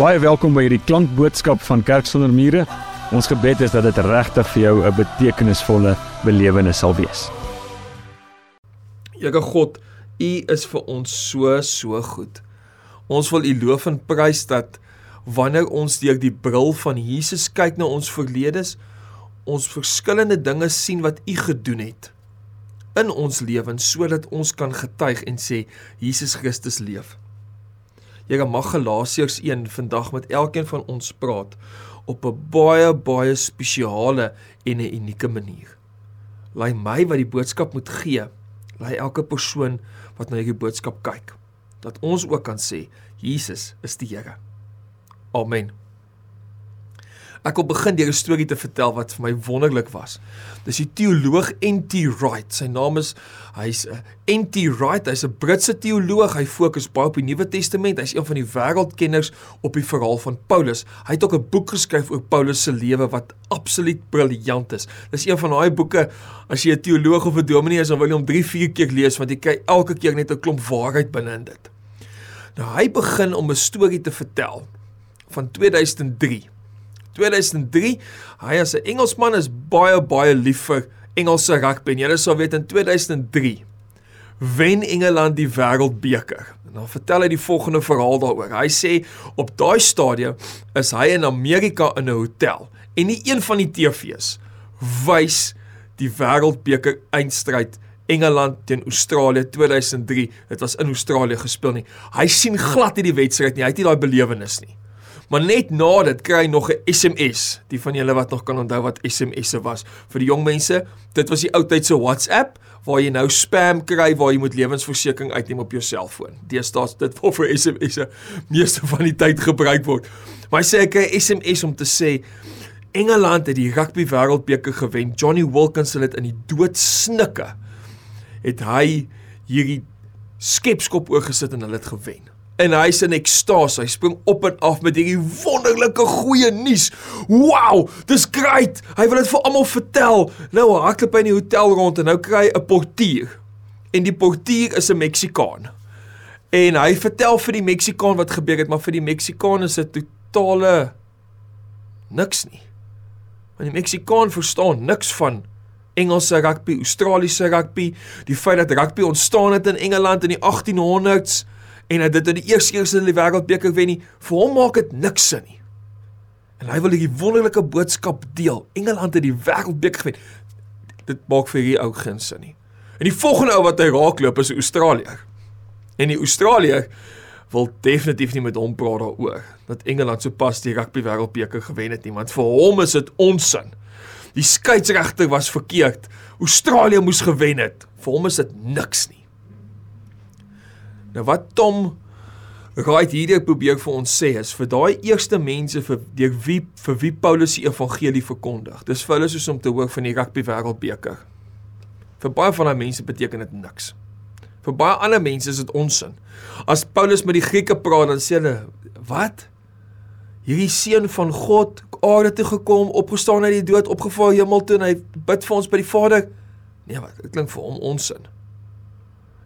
Baie welkom by hierdie klankboodskap van Kerk sonder mure. Ons gebed is dat dit regtig vir jou 'n betekenisvolle belewenis sal wees. Here God, U is vir ons so so goed. Ons wil U loof en prys dat wanneer ons deur die bril van Jesus kyk na ons verledes, ons verskillende dinge sien wat U gedoen het in ons lewens sodat ons kan getuig en sê Jesus Christus leef. Here mag Galasiërs 1 vandag met elkeen van ons praat op 'n baie baie spesiale en 'n unieke manier. Laai my wat die boodskap moet gee, laai elke persoon wat na hierdie boodskap kyk, dat ons ook kan sê Jesus is die Here. Amen. Ek wil begin deur 'n storie te vertel wat vir my wonderlik was. Dis die teoloog N.T. Wright. Sy naam is hy's uh, N.T. Wright. Hy's 'n Britse teoloog. Hy fokus baie op die Nuwe Testament. Hy's een van die wêreldkenners op die verhaal van Paulus. Hy het ook 'n boek geskryf oor Paulus se lewe wat absoluut briljant is. Dis een van daai boeke as jy 'n teoloog of 'n dominee is, dan wil jy hom 3-4 keer lees want jy kry elke keer net 'n klomp waarheid binne in dit. Nou hy begin om 'n storie te vertel van 2003 2003. Hy as 'n Engelsman is baie baie lief vir Engelse rugby. Julle sal weet in 2003 wen Engeland die Wêreldbeker. En dan vertel hy die volgende verhaal daaroor. Hy sê op daai stadium is hy in Amerika in 'n hotel en nie een van die TV's wys die Wêreldbeker eindstryd Engeland teen Australië 2003. Dit was in Australië gespeel nie. Hy sien glad nie die wedstryd nie. Hy het nie daai belewenis nie. Maar net na dit kry hy nog 'n SMS. Die van julle wat nog kan onthou wat SMS'e was. Vir die jong mense, dit was die ou tyd se WhatsApp waar jy nou spam kry waar jy moet lewensversekering uitneem op jou selfoon. Deesdae dit word vir SMS'e meeste van die tyd gebruik word. Maar hy sê ek kry SMS om te sê Engeland het die rugby wêreldbeker gewen. Johnny Wilkinson het in die dood snikke. Het hy hierdie skepskop oorgesit en hulle het gewen en hy's in ekstase. Hy spring op en af met hierdie wonderlike goeie nuus. Wow, dis great. Hy wil dit vir almal vertel. Nou hardloop hy in die hotel rond en nou kry hy 'n portier. En die portier is 'n Meksikaan. En hy vertel vir die Meksikaan wat gebeur het, maar vir die Meksikaan is dit totale niks nie. Want die Meksikaan verstaan niks van Engelse rugby, Australiese rugby, die feit dat rugby ontstaan het in Engeland in die 1800s en hy dit in die eerste keer in die wêreldbeker wen nie, vir hom maak dit niks sin nie. En hy wil hierdie wonderlike boodskap deel. Engeland het die wêreldbeker gewen. Dit maak vir hierdie ou geen sin nie. En die volgende ou wat hy raakloop is Australië. En die Australië wil definitief nie met hom praat daaroor dat Engeland sopas die rugby wêreldbeker gewen het nie, want vir hom is dit onsin. Die skeieregter was verkeerd. Australië moes gewen het. Vir hom is dit niks nie. Nou wat Tom Right hierdie probeer vir ons sê is vir daai eerste mense vir deur wie vir wie Paulus die evangelie verkondig. Dis vir hulle soos om te hoor van die rugby wêreldbeker. Vir baie van daai mense beteken dit niks. Vir baie ander mense is dit onsin. As Paulus met die Grieke praat dan sê hulle, "Wat? Hierdie seun van God, aarde toe gekom, opgestaan uit die dood, opgevaar hemel toe en hy bid vir ons by die Vader." Nee, wat? Dit klink vir hom onsin.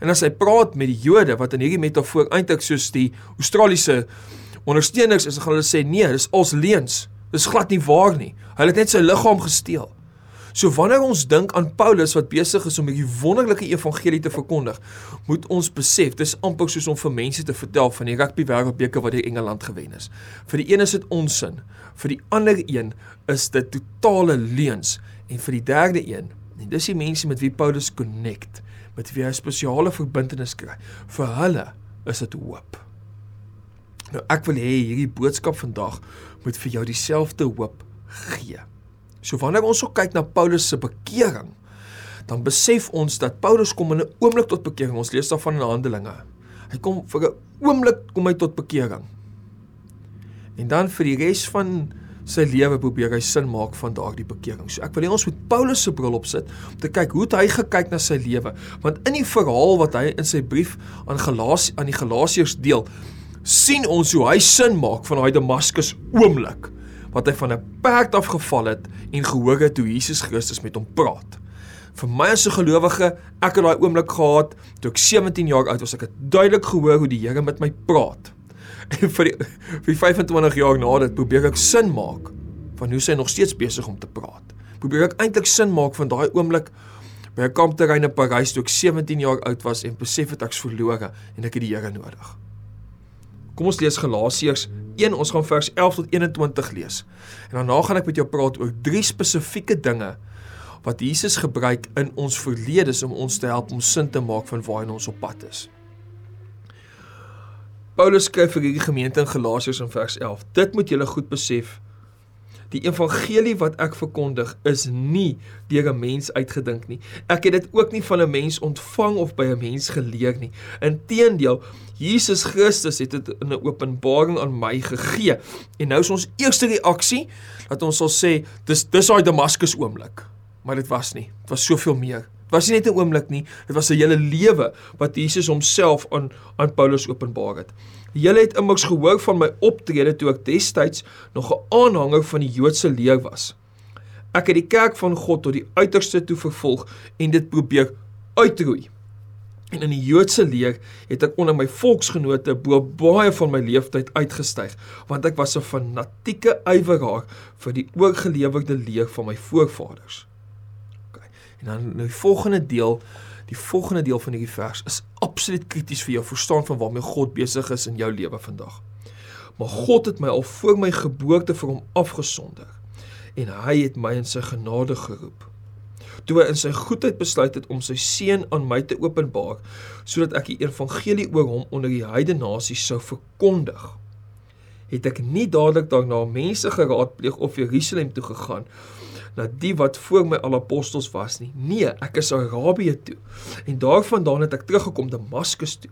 En as hy praat met die Jode wat in hierdie metafoor eintlik soos die Australiese ondersteuners is, gaan hulle sê nee, dis als leuns. Dis glad nie waar nie. Hulle het net sy liggaam gesteel. So wanneer ons dink aan Paulus wat besig is om hierdie wonderlike evangelie te verkondig, moet ons besef dis amper soos om vir mense te vertel van die rugby wêreldbeker wat deur Engeland gewen is. Vir die een is dit onsin, vir die ander een is dit totale leuns en vir die derde een, en dis die mense met wie Paulus connect met wie hy 'n spesiale verbintenis kry. Vir hulle is dit hoop. Nou ek wil hê hierdie boodskap vandag moet vir jou dieselfde hoop gee. So wanneer ons so kyk na Paulus se bekering, dan besef ons dat Paulus kom in 'n oomblik tot bekering. Ons lees daarvan in Handelinge. Hy kom vir 'n oomblik kom hy tot bekering. En dan vir die res van sy lewe probeer hy sin maak van daardie bekering. So ek wil hê ons moet Paulus se bril opsit om te kyk hoe het hy gekyk na sy lewe, want in die verhaal wat hy in sy brief aan Galasië aan die Galasiërs deel, sien ons hoe hy sin maak van daai Damaskus oomblik wat hy van 'n perd af geval het en gehoor het hoe Jesus Christus met hom praat. Vir my as 'n gelowige, ek het daai oomblik gehad toe ek 17 jaar oud was, ek het duidelik gehoor hoe die Here met my praat. En vir die, vir die 25 jaar na dit probeer ek sin maak van hoe sy nog steeds besig om te praat. Probeer ek eintlik sin maak van daai oomblik by 'n kampterrein in Parys toe ek 17 jaar oud was en besef het ek's verlore en ek het die Here nodig. Kom ons lees Galasiërs 1, ons gaan vers 11 tot 21 lees. En daarna gaan ek met jou praat oor drie spesifieke dinge wat Jesus gebruik in ons verlede om ons te help om sin te maak van waar ons op pad is. Paulus skryf vir hierdie gemeente in Galasiërs in vers 11. Dit moet julle goed besef. Die evangelie wat ek verkondig is nie deur 'n mens uitgedink nie. Ek het dit ook nie van 'n mens ontvang of by 'n mens geleer nie. Inteendeel, Jesus Christus het dit in 'n openbaring aan my gegee. En nou is ons eerste reaksie dat ons sal sê dis dis daai Damaskus oomblik. Maar dit was nie. Dit was soveel meer was nie net 'n oomblik nie, dit was 'n hele lewe wat Jesus homself aan aan Paulus openbaar het. Julle het immers gehoor van my optrede toe ek destyds nog 'n aanhanger van die Joodse leer was. Ek het die kerk van God tot die uiterste toe vervolg en dit probeer uitroei. En in die Joodse leer het ek onder my volksgenote bo baie van my leeftyd uitgestyg, want ek was 'n fanatieke ywerhaar vir die oorgelewerde leer van my voorvaders. En dan nou die volgende deel, die volgende deel van hierdie vers is absoluut krities vir jou verstaan van waarmee God besig is in jou lewe vandag. Maar God het my al voor my geboorte vir hom afgesonder en hy het my in sy genade geroep. Toe hy in sy goedheid besluit het om sy seun aan my te openbaar sodat ek die evangelie oor hom onder die heidene nasies sou verkondig, het ek nie dadelik daarna mense geraadpleeg of Jerusalem toe gegaan na die wat voor my al apostels was nie. Nee, ek is Arabië toe. En daarvandaan het ek teruggekom Damaskus toe.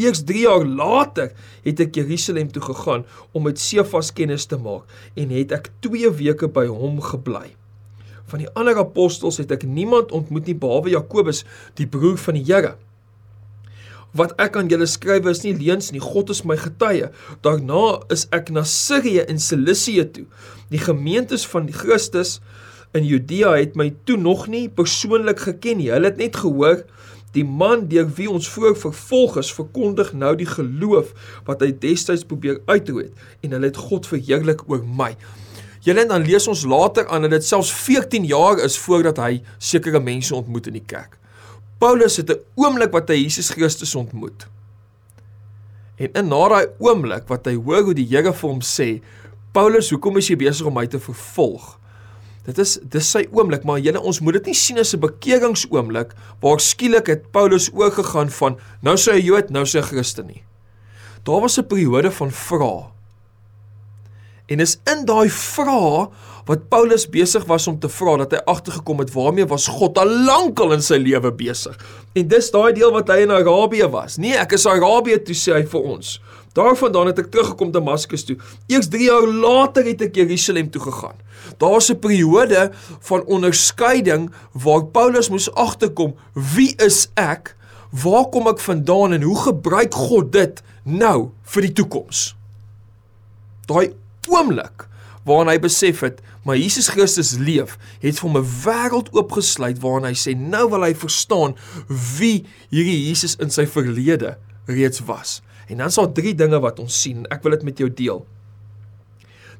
Eers 3 jaar later het ek Jerusalem toe gegaan om met Sefas kennis te maak en het ek 2 weke by hom gebly. Van die ander apostels het ek niemand ontmoet nie behalwe Jakobus, die broer van die Here. Wat ek aan julle skryf is nie leuns nie, God is my getuie. Daarna is ek na Sirië en Cilicië toe. Die gemeentes van die Christus in Judea het my toe nog nie persoonlik geken nie. Hulle het net gehoor die man deur wie ons voor vervolg is, verkondig nou die geloof wat hy destyds probeer uitroei en hulle het God verheerlik oor my. Julle dan lees ons later aan dat dit selfs 14 jaar is voordat hy sekere mense ontmoet in die kerk. Paulus het 'n oomblik wat hy Jesus Christus ontmoet. En in na daai oomblik wat hy hoor hoe die Here vir hom sê, Paulus, hoekom is jy besig om my te vervolg? Dit is dis sy oomblik, maar julle ons moet dit nie sien as 'n bekeringsoomblik waar skielik het Paulus oorgegaan van nou sy 'n Jood, nou sy 'n Christen nie. Daar was 'n periode van vrae. En is in daai vrae wat Paulus besig was om te vra dat hy agtergekom het waarmee was God al lankal in sy lewe besig. En dis daai deel wat hy in Arabië was. Nee, ek is Arabië toe sê hy vir ons. Daarvandaan het ek teruggekom Damaskus toe. Eers 3 jaar later het ek Jerusalem toe gegaan. Daar's 'n periode van onderskeiding waar Paulus moes agterkom, wie is ek? Waar kom ek vandaan en hoe gebruik God dit nou vir die toekoms? Daai oomblik waarin hy besef het, maar Jesus Christus leef, het vir hom 'n wêreld oopgesluit waarin hy sê nou wil hy verstaan wie hierdie Jesus in sy verlede reeds was. En dan is daar drie dinge wat ons sien. Ek wil dit met jou deel.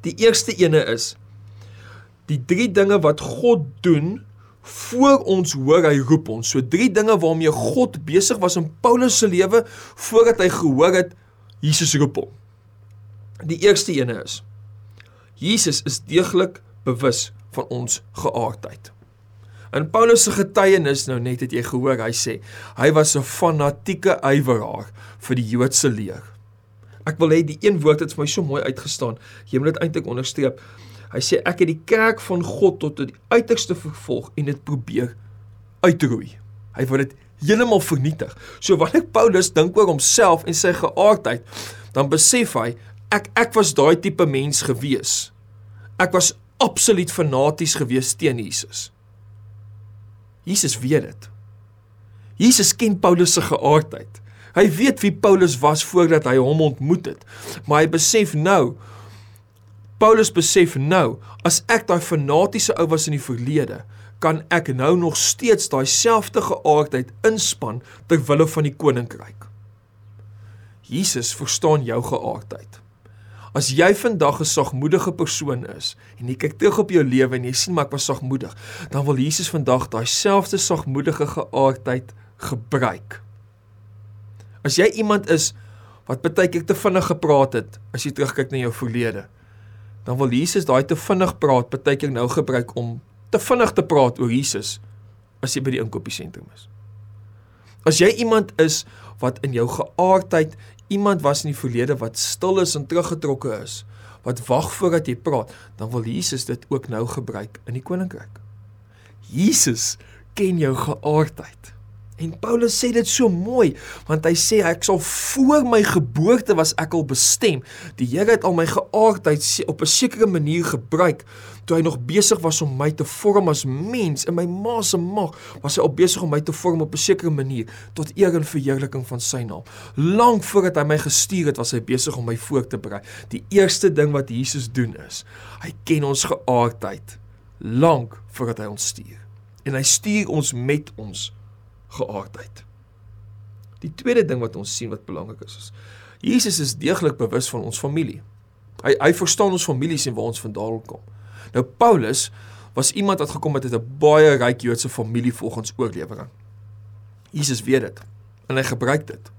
Die eerste ene is die drie dinge wat God doen voor ons hoor hy roep ons. So drie dinge waarmee God besig was in Paulus se lewe voordat hy gehoor het Jesus roep hom. Die eerste ene is Jesus is deeglik bewus van ons geaardheid. In Paulus se getuienis nou net het jy gehoor, hy sê hy was 'n fanatieke ywerhaar vir die Joodse leer. Ek wil hê die een woord het vir my so mooi uitgestaan. Jy moet dit eintlik onderstreep. Hy sê ek het die kerk van God tot die uiterste vervolg en dit probeer uitroei. Hy wil dit heeltemal vernietig. So wanneer Paulus dink oor homself en sy geaardheid, dan besef hy ek ek was daai tipe mens gewees. Ek was absoluut fanaties gewees teen Jesus. Jesus weet dit. Jesus ken Paulus se geaardheid. Hy weet wie Paulus was voordat hy hom ontmoet het. Maar hy besef nou Paulus besef nou, as ek daai fanatiese ou was in die verlede, kan ek nou nog steeds daai selfde geaardheid inspann ter wille van die koninkryk. Jesus verstaan jou geaardheid. As jy vandag 'n sagmoedige persoon is en jy kyk terug op jou lewe en jy sien maar ek was sagmoedig, dan wil Jesus vandag daai selfde sagmoedige geaardheid gebruik. As jy iemand is wat baie keer te vinnig gepraat het as jy terugkyk na jou verlede, dan wil Jesus daai te vinnig praat baie keer nou gebruik om te vinnig te praat oor Jesus as jy by die inkopiesentrum is. As jy iemand is wat in jou geaardheid iemand was in die verlede wat stil is en teruggetrokke is, wat wag voordat jy praat, dan wil Jesus dit ook nou gebruik in die koninkryk. Jesus ken jou geaardheid. En Paulus sê dit so mooi, want hy sê ek sal voor my geboorte was ek al bestem. Die Here het al my geaardheid op 'n sekere manier gebruik toe hy nog besig was om my te vorm as mens in my ma se maag, was hy al besig om my te vorm op 'n sekere manier tot eer en verheerliking van sy naam. Lank voordat hy my gestuur het, was hy besig om my voor te berei. Die eerste ding wat Jesus doen is, hy ken ons geaardheid lank voordat hy ons stuur. En hy stuur ons met ons geaardheid. Die tweede ding wat ons sien wat belangrik is, is Jesus is deeglik bewus van ons familie. Hy hy verstaan ons families en waar ons vandaan kom. Nou Paulus was iemand wat gekom het uit 'n baie ryk Joodse familie volgens oorlewering. Jesus weet dit en hy gebruik dit.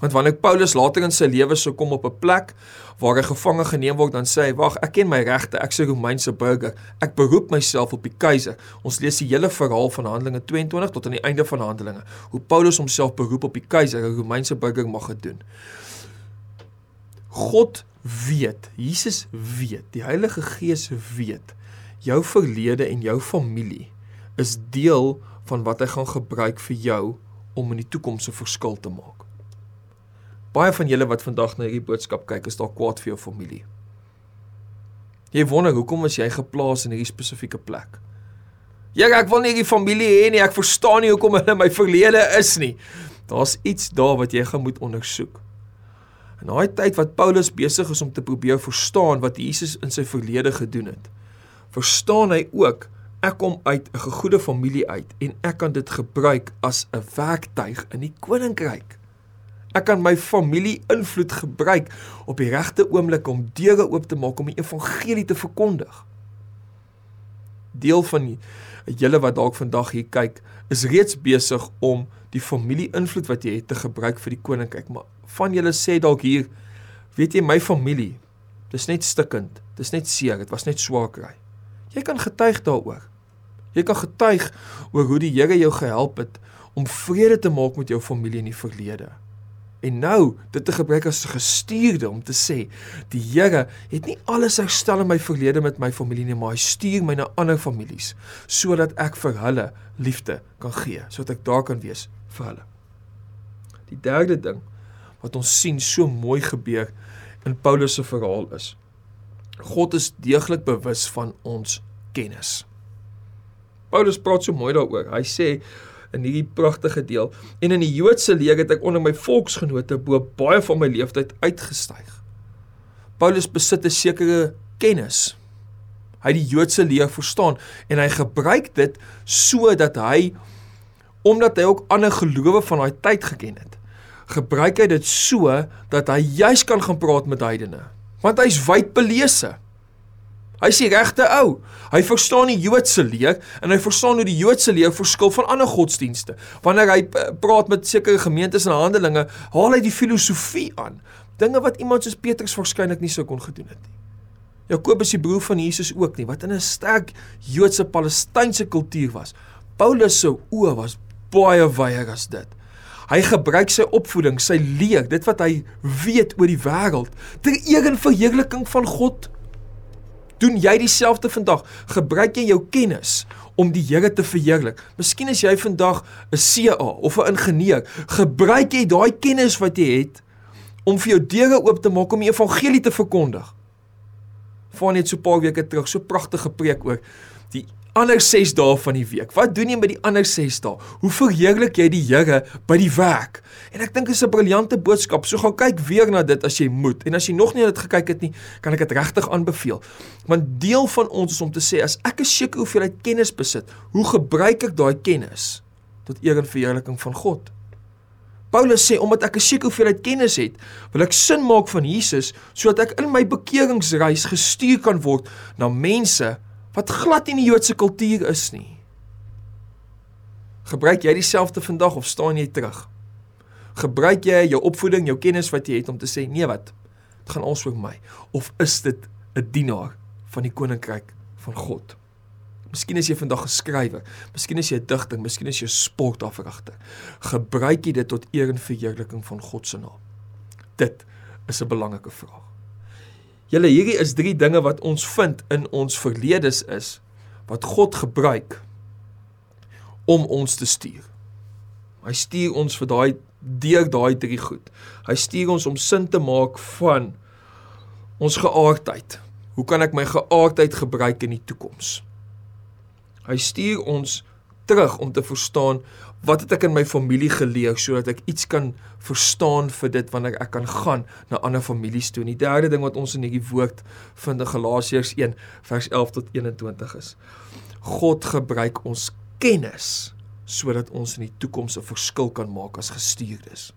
Want wanneer Paulus later in sy lewe sou kom op 'n plek waar hy gevange geneem word, dan sê hy: "Wag, ek ken my regte. Ek's 'n Romeinse burger. Ek beroep myself op die keiser." Ons lees die hele verhaal van Handelinge 22 tot aan die einde van Handelinge, hoe Paulus homself beroep op die keiser, 'n Romeinse burger mag dit doen. God weet, Jesus weet, die Heilige Gees weet jou verlede en jou familie is deel van wat hy gaan gebruik vir jou om in die toekoms 'n verskil te maak. Baie van julle wat vandag na hierdie boodskap kyk, is dalk kwaad vir jou familie. Jy wonder hoekom is jy geplaas in hierdie spesifieke plek? Ja, ek wil nie hierdie familie hê nie. Ek verstaan nie hoekom hulle my verlede is nie. Daar's iets daar wat jy gaan moet ondersoek. In daai tyd wat Paulus besig is om te probeer verstaan wat Jesus in sy verlede gedoen het, verstaan hy ook ek kom uit 'n gegoede familie uit en ek kan dit gebruik as 'n werktuig in die koninkryk. Ek kan my familie invloed gebruik op die regte oomblik om deure oop te maak om die evangelie te verkondig. Deel van julle wat dalk vandag hier kyk, is reeds besig om die familie invloed wat jy het te gebruik vir die koninkryk. Maar van julle sê dalk hier, weet jy my familie, dis net stikkend, dis net seer, dit was net swaar kry. Jy kan getuig daaroor. Jy kan getuig oor hoe die Here jou gehelp het om vrede te maak met jou familie in die verlede. En nou dit te gebruik as gestuurde om te sê die Here het nie alles herstel in my verlede met my familie nie, maar hy stuur my na ander families sodat ek vir hulle liefde kan gee, sodat ek daar kan wees vir hulle. Die derde ding wat ons sien so mooi gebeur in Paulus se verhaal is God is deeglik bewus van ons kennis. Paulus praat so mooi daaroor. Hy sê in hierdie pragtige deel. En in die Joodse leer het ek onder my volksgenote bo baie van my leeftyd uitgestyg. Paulus besit 'n sekere kennis. Hy die Joodse leer verstaan en hy gebruik dit sodat hy omdat hy ook ander gelowe van daai tyd geken het, gebruik hy dit so dat hy juis kan gaan praat met heidene. Want hy's wyd belese. Hy die regte ou. Hy verstaan die Joodse leer en hy verstaan hoe die Joodse leer verskil van ander godsdienste. Wanneer hy eh, praat met sekere gemeentes en Handelinge, haal hy die filosofie aan, dinge wat iemand soos Petrus waarskynlik nie sou kon gedoen het nie. Jakobus die broer van Jesus ook nie, wat in 'n sterk Joodse Palestynse kultuur was. Paulus se oë was baie wyer as dit. Hy gebruik sy opvoeding, sy leer, dit wat hy weet oor die wêreld ter eer en verheerliking van God Doen jy dieselfde vandag? Gebruik jy jou kennis om die Here te verheerlik? Miskien is jy vandag 'n CA of 'n ingenieur. Gebruik jy daai kennis wat jy het om vir jou deure oop te maak om die evangelie te verkondig? Voor net so 'n paar weke terug, so pragtige preek oor ander 6 dae van die week. Wat doen jy met die ander 6 dae? Hoe verheerlik jy die Here by die werk? En ek dink dit is 'n briljante boodskap. So gaan kyk weer na dit as jy moet. En as jy nog nie dit gekyk het nie, kan ek dit regtig aanbeveel. Want deel van ons is om te sê as ek 'n sekere hoeveelheid kennis besit, hoe gebruik ek daai kennis tot eer en verheerliking van God? Paulus sê omdat ek 'n sekere hoeveelheid kennis het, wil ek sin maak van Jesus sodat ek in my bekeringsreis gestuur kan word na mense wat glad nie die Joodse kultuur is nie. Gebruik jy dieselfde vandag of staan jy terug? Gebruik jy jou opvoeding, jou kennis wat jy het om te sê nee wat? Dit gaan alles oor my of is dit 'n dienaar van die koninkryk van God? Miskien is jy vandag 'n skrywer, miskien is jy 'n digter, miskien is jy 'n sportafrigter. Gebruik jy dit tot eer en verheerliking van God se naam? Dit is 'n belangrike vraag. Julle hierdie is drie dinge wat ons vind in ons verledes is wat God gebruik om ons te stuur. Hy stuur ons vir daai deur daai drie goed. Hy stuur ons om sin te maak van ons geaardheid. Hoe kan ek my geaardheid gebruik in die toekoms? Hy stuur ons terug om te verstaan wat het ek in my familie geleer sodat ek iets kan verstaan vir dit wanneer ek kan gaan na ander families toe. En die derde ding wat ons in hierdie woord vind in Galasiërs 1 vers 11 tot 21 is. God gebruik ons kennis sodat ons in die toekoms 'n verskil kan maak as gestuurdes.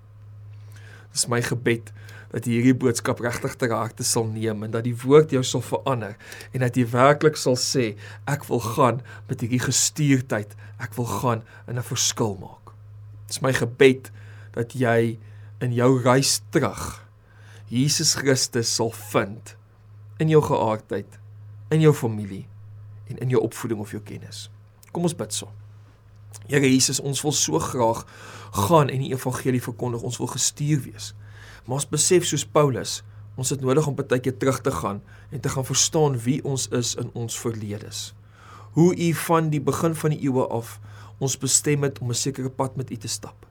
Dis my gebed dat jy hierdie boodskap regtig ter harte sal neem en dat die woord jou sal verander en dat jy werklik sal sê ek wil gaan met hierdie gestuurdheid, ek wil gaan en 'n verskil maak. Dis my gebed dat jy in jou reis terug Jesus Christus sal vind in jou geaardheid, in jou familie en in jou opvoeding of jou kennis. Kom ons bid saam. Here Jesus, ons wil so graag gaan en die evangelie verkondig. Ons wil gestuur wees. Maar ons besef soos Paulus, ons het nodig om baie keer terug te gaan en te gaan verstaan wie ons is in ons verledes. Hoe u van die begin van die eeue af ons bestem het om 'n sekere pad met u te stap.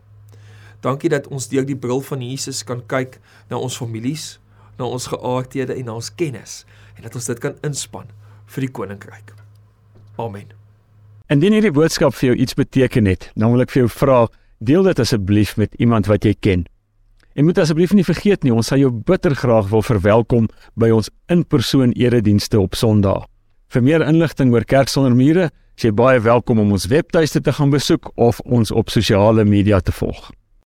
Dankie dat ons deur die bril van Jesus kan kyk na ons families, na ons geaardhede en na ons kennis en dat ons dit kan inspann vir die koninkryk. Amen. Indien hierdie boodskap vir jou iets beteken het, dan wil ek vir jou vra, deel dit asseblief met iemand wat jy ken. En moet asseblief nie vergeet nie, ons sal jou bitter graag wil verwelkom by ons in-persoon eredienste op Sondag. Vir meer inligting oor Kerk sonder mure, is jy baie welkom om ons webtuiste te gaan besoek of ons op sosiale media te volg.